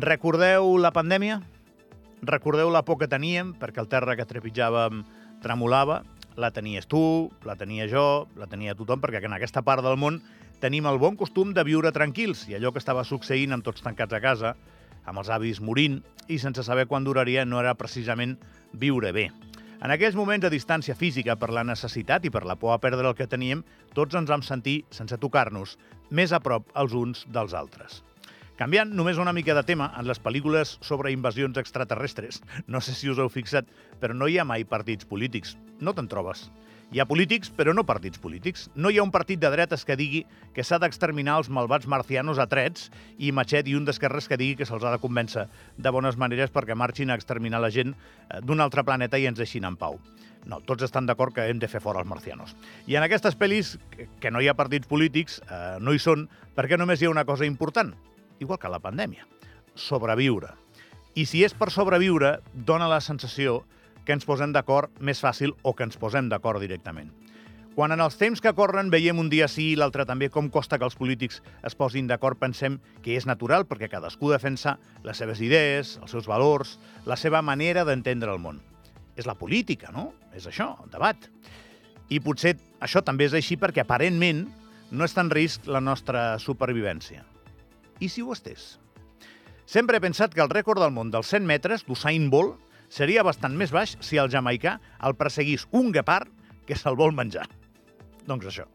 Recordeu la pandèmia? Recordeu la por que teníem perquè el terra que trepitjàvem tremolava? La tenies tu, la tenia jo, la tenia tothom, perquè en aquesta part del món tenim el bon costum de viure tranquils i allò que estava succeint amb tots tancats a casa, amb els avis morint i sense saber quan duraria no era precisament viure bé. En aquells moments de distància física per la necessitat i per la por a perdre el que teníem, tots ens vam sentir, sense tocar-nos, més a prop els uns dels altres. Canviant només una mica de tema, en les pel·lícules sobre invasions extraterrestres, no sé si us heu fixat, però no hi ha mai partits polítics. No te'n trobes. Hi ha polítics, però no partits polítics. No hi ha un partit de dretes que digui que s'ha d'exterminar els malvats marcianos a trets i Machet i un d'esquerres que digui que se'ls ha de convèncer de bones maneres perquè marxin a exterminar la gent eh, d'un altre planeta i ens deixin en pau. No, tots estan d'acord que hem de fer fora els marcianos. I en aquestes pel·lis, que no hi ha partits polítics, eh, no hi són, perquè només hi ha una cosa important, igual que la pandèmia, sobreviure. I si és per sobreviure, dona la sensació que ens posem d'acord més fàcil o que ens posem d'acord directament. Quan en els temps que corren veiem un dia sí i l'altre també com costa que els polítics es posin d'acord, pensem que és natural perquè cadascú defensa les seves idees, els seus valors, la seva manera d'entendre el món. És la política, no? És això, debat. I potser això també és així perquè aparentment no està en risc la nostra supervivència. I si ho estés? Sempre he pensat que el rècord del món dels 100 metres d'Usain Bolt seria bastant més baix si el jamaicà el perseguís un guepard que se'l vol menjar. Doncs això.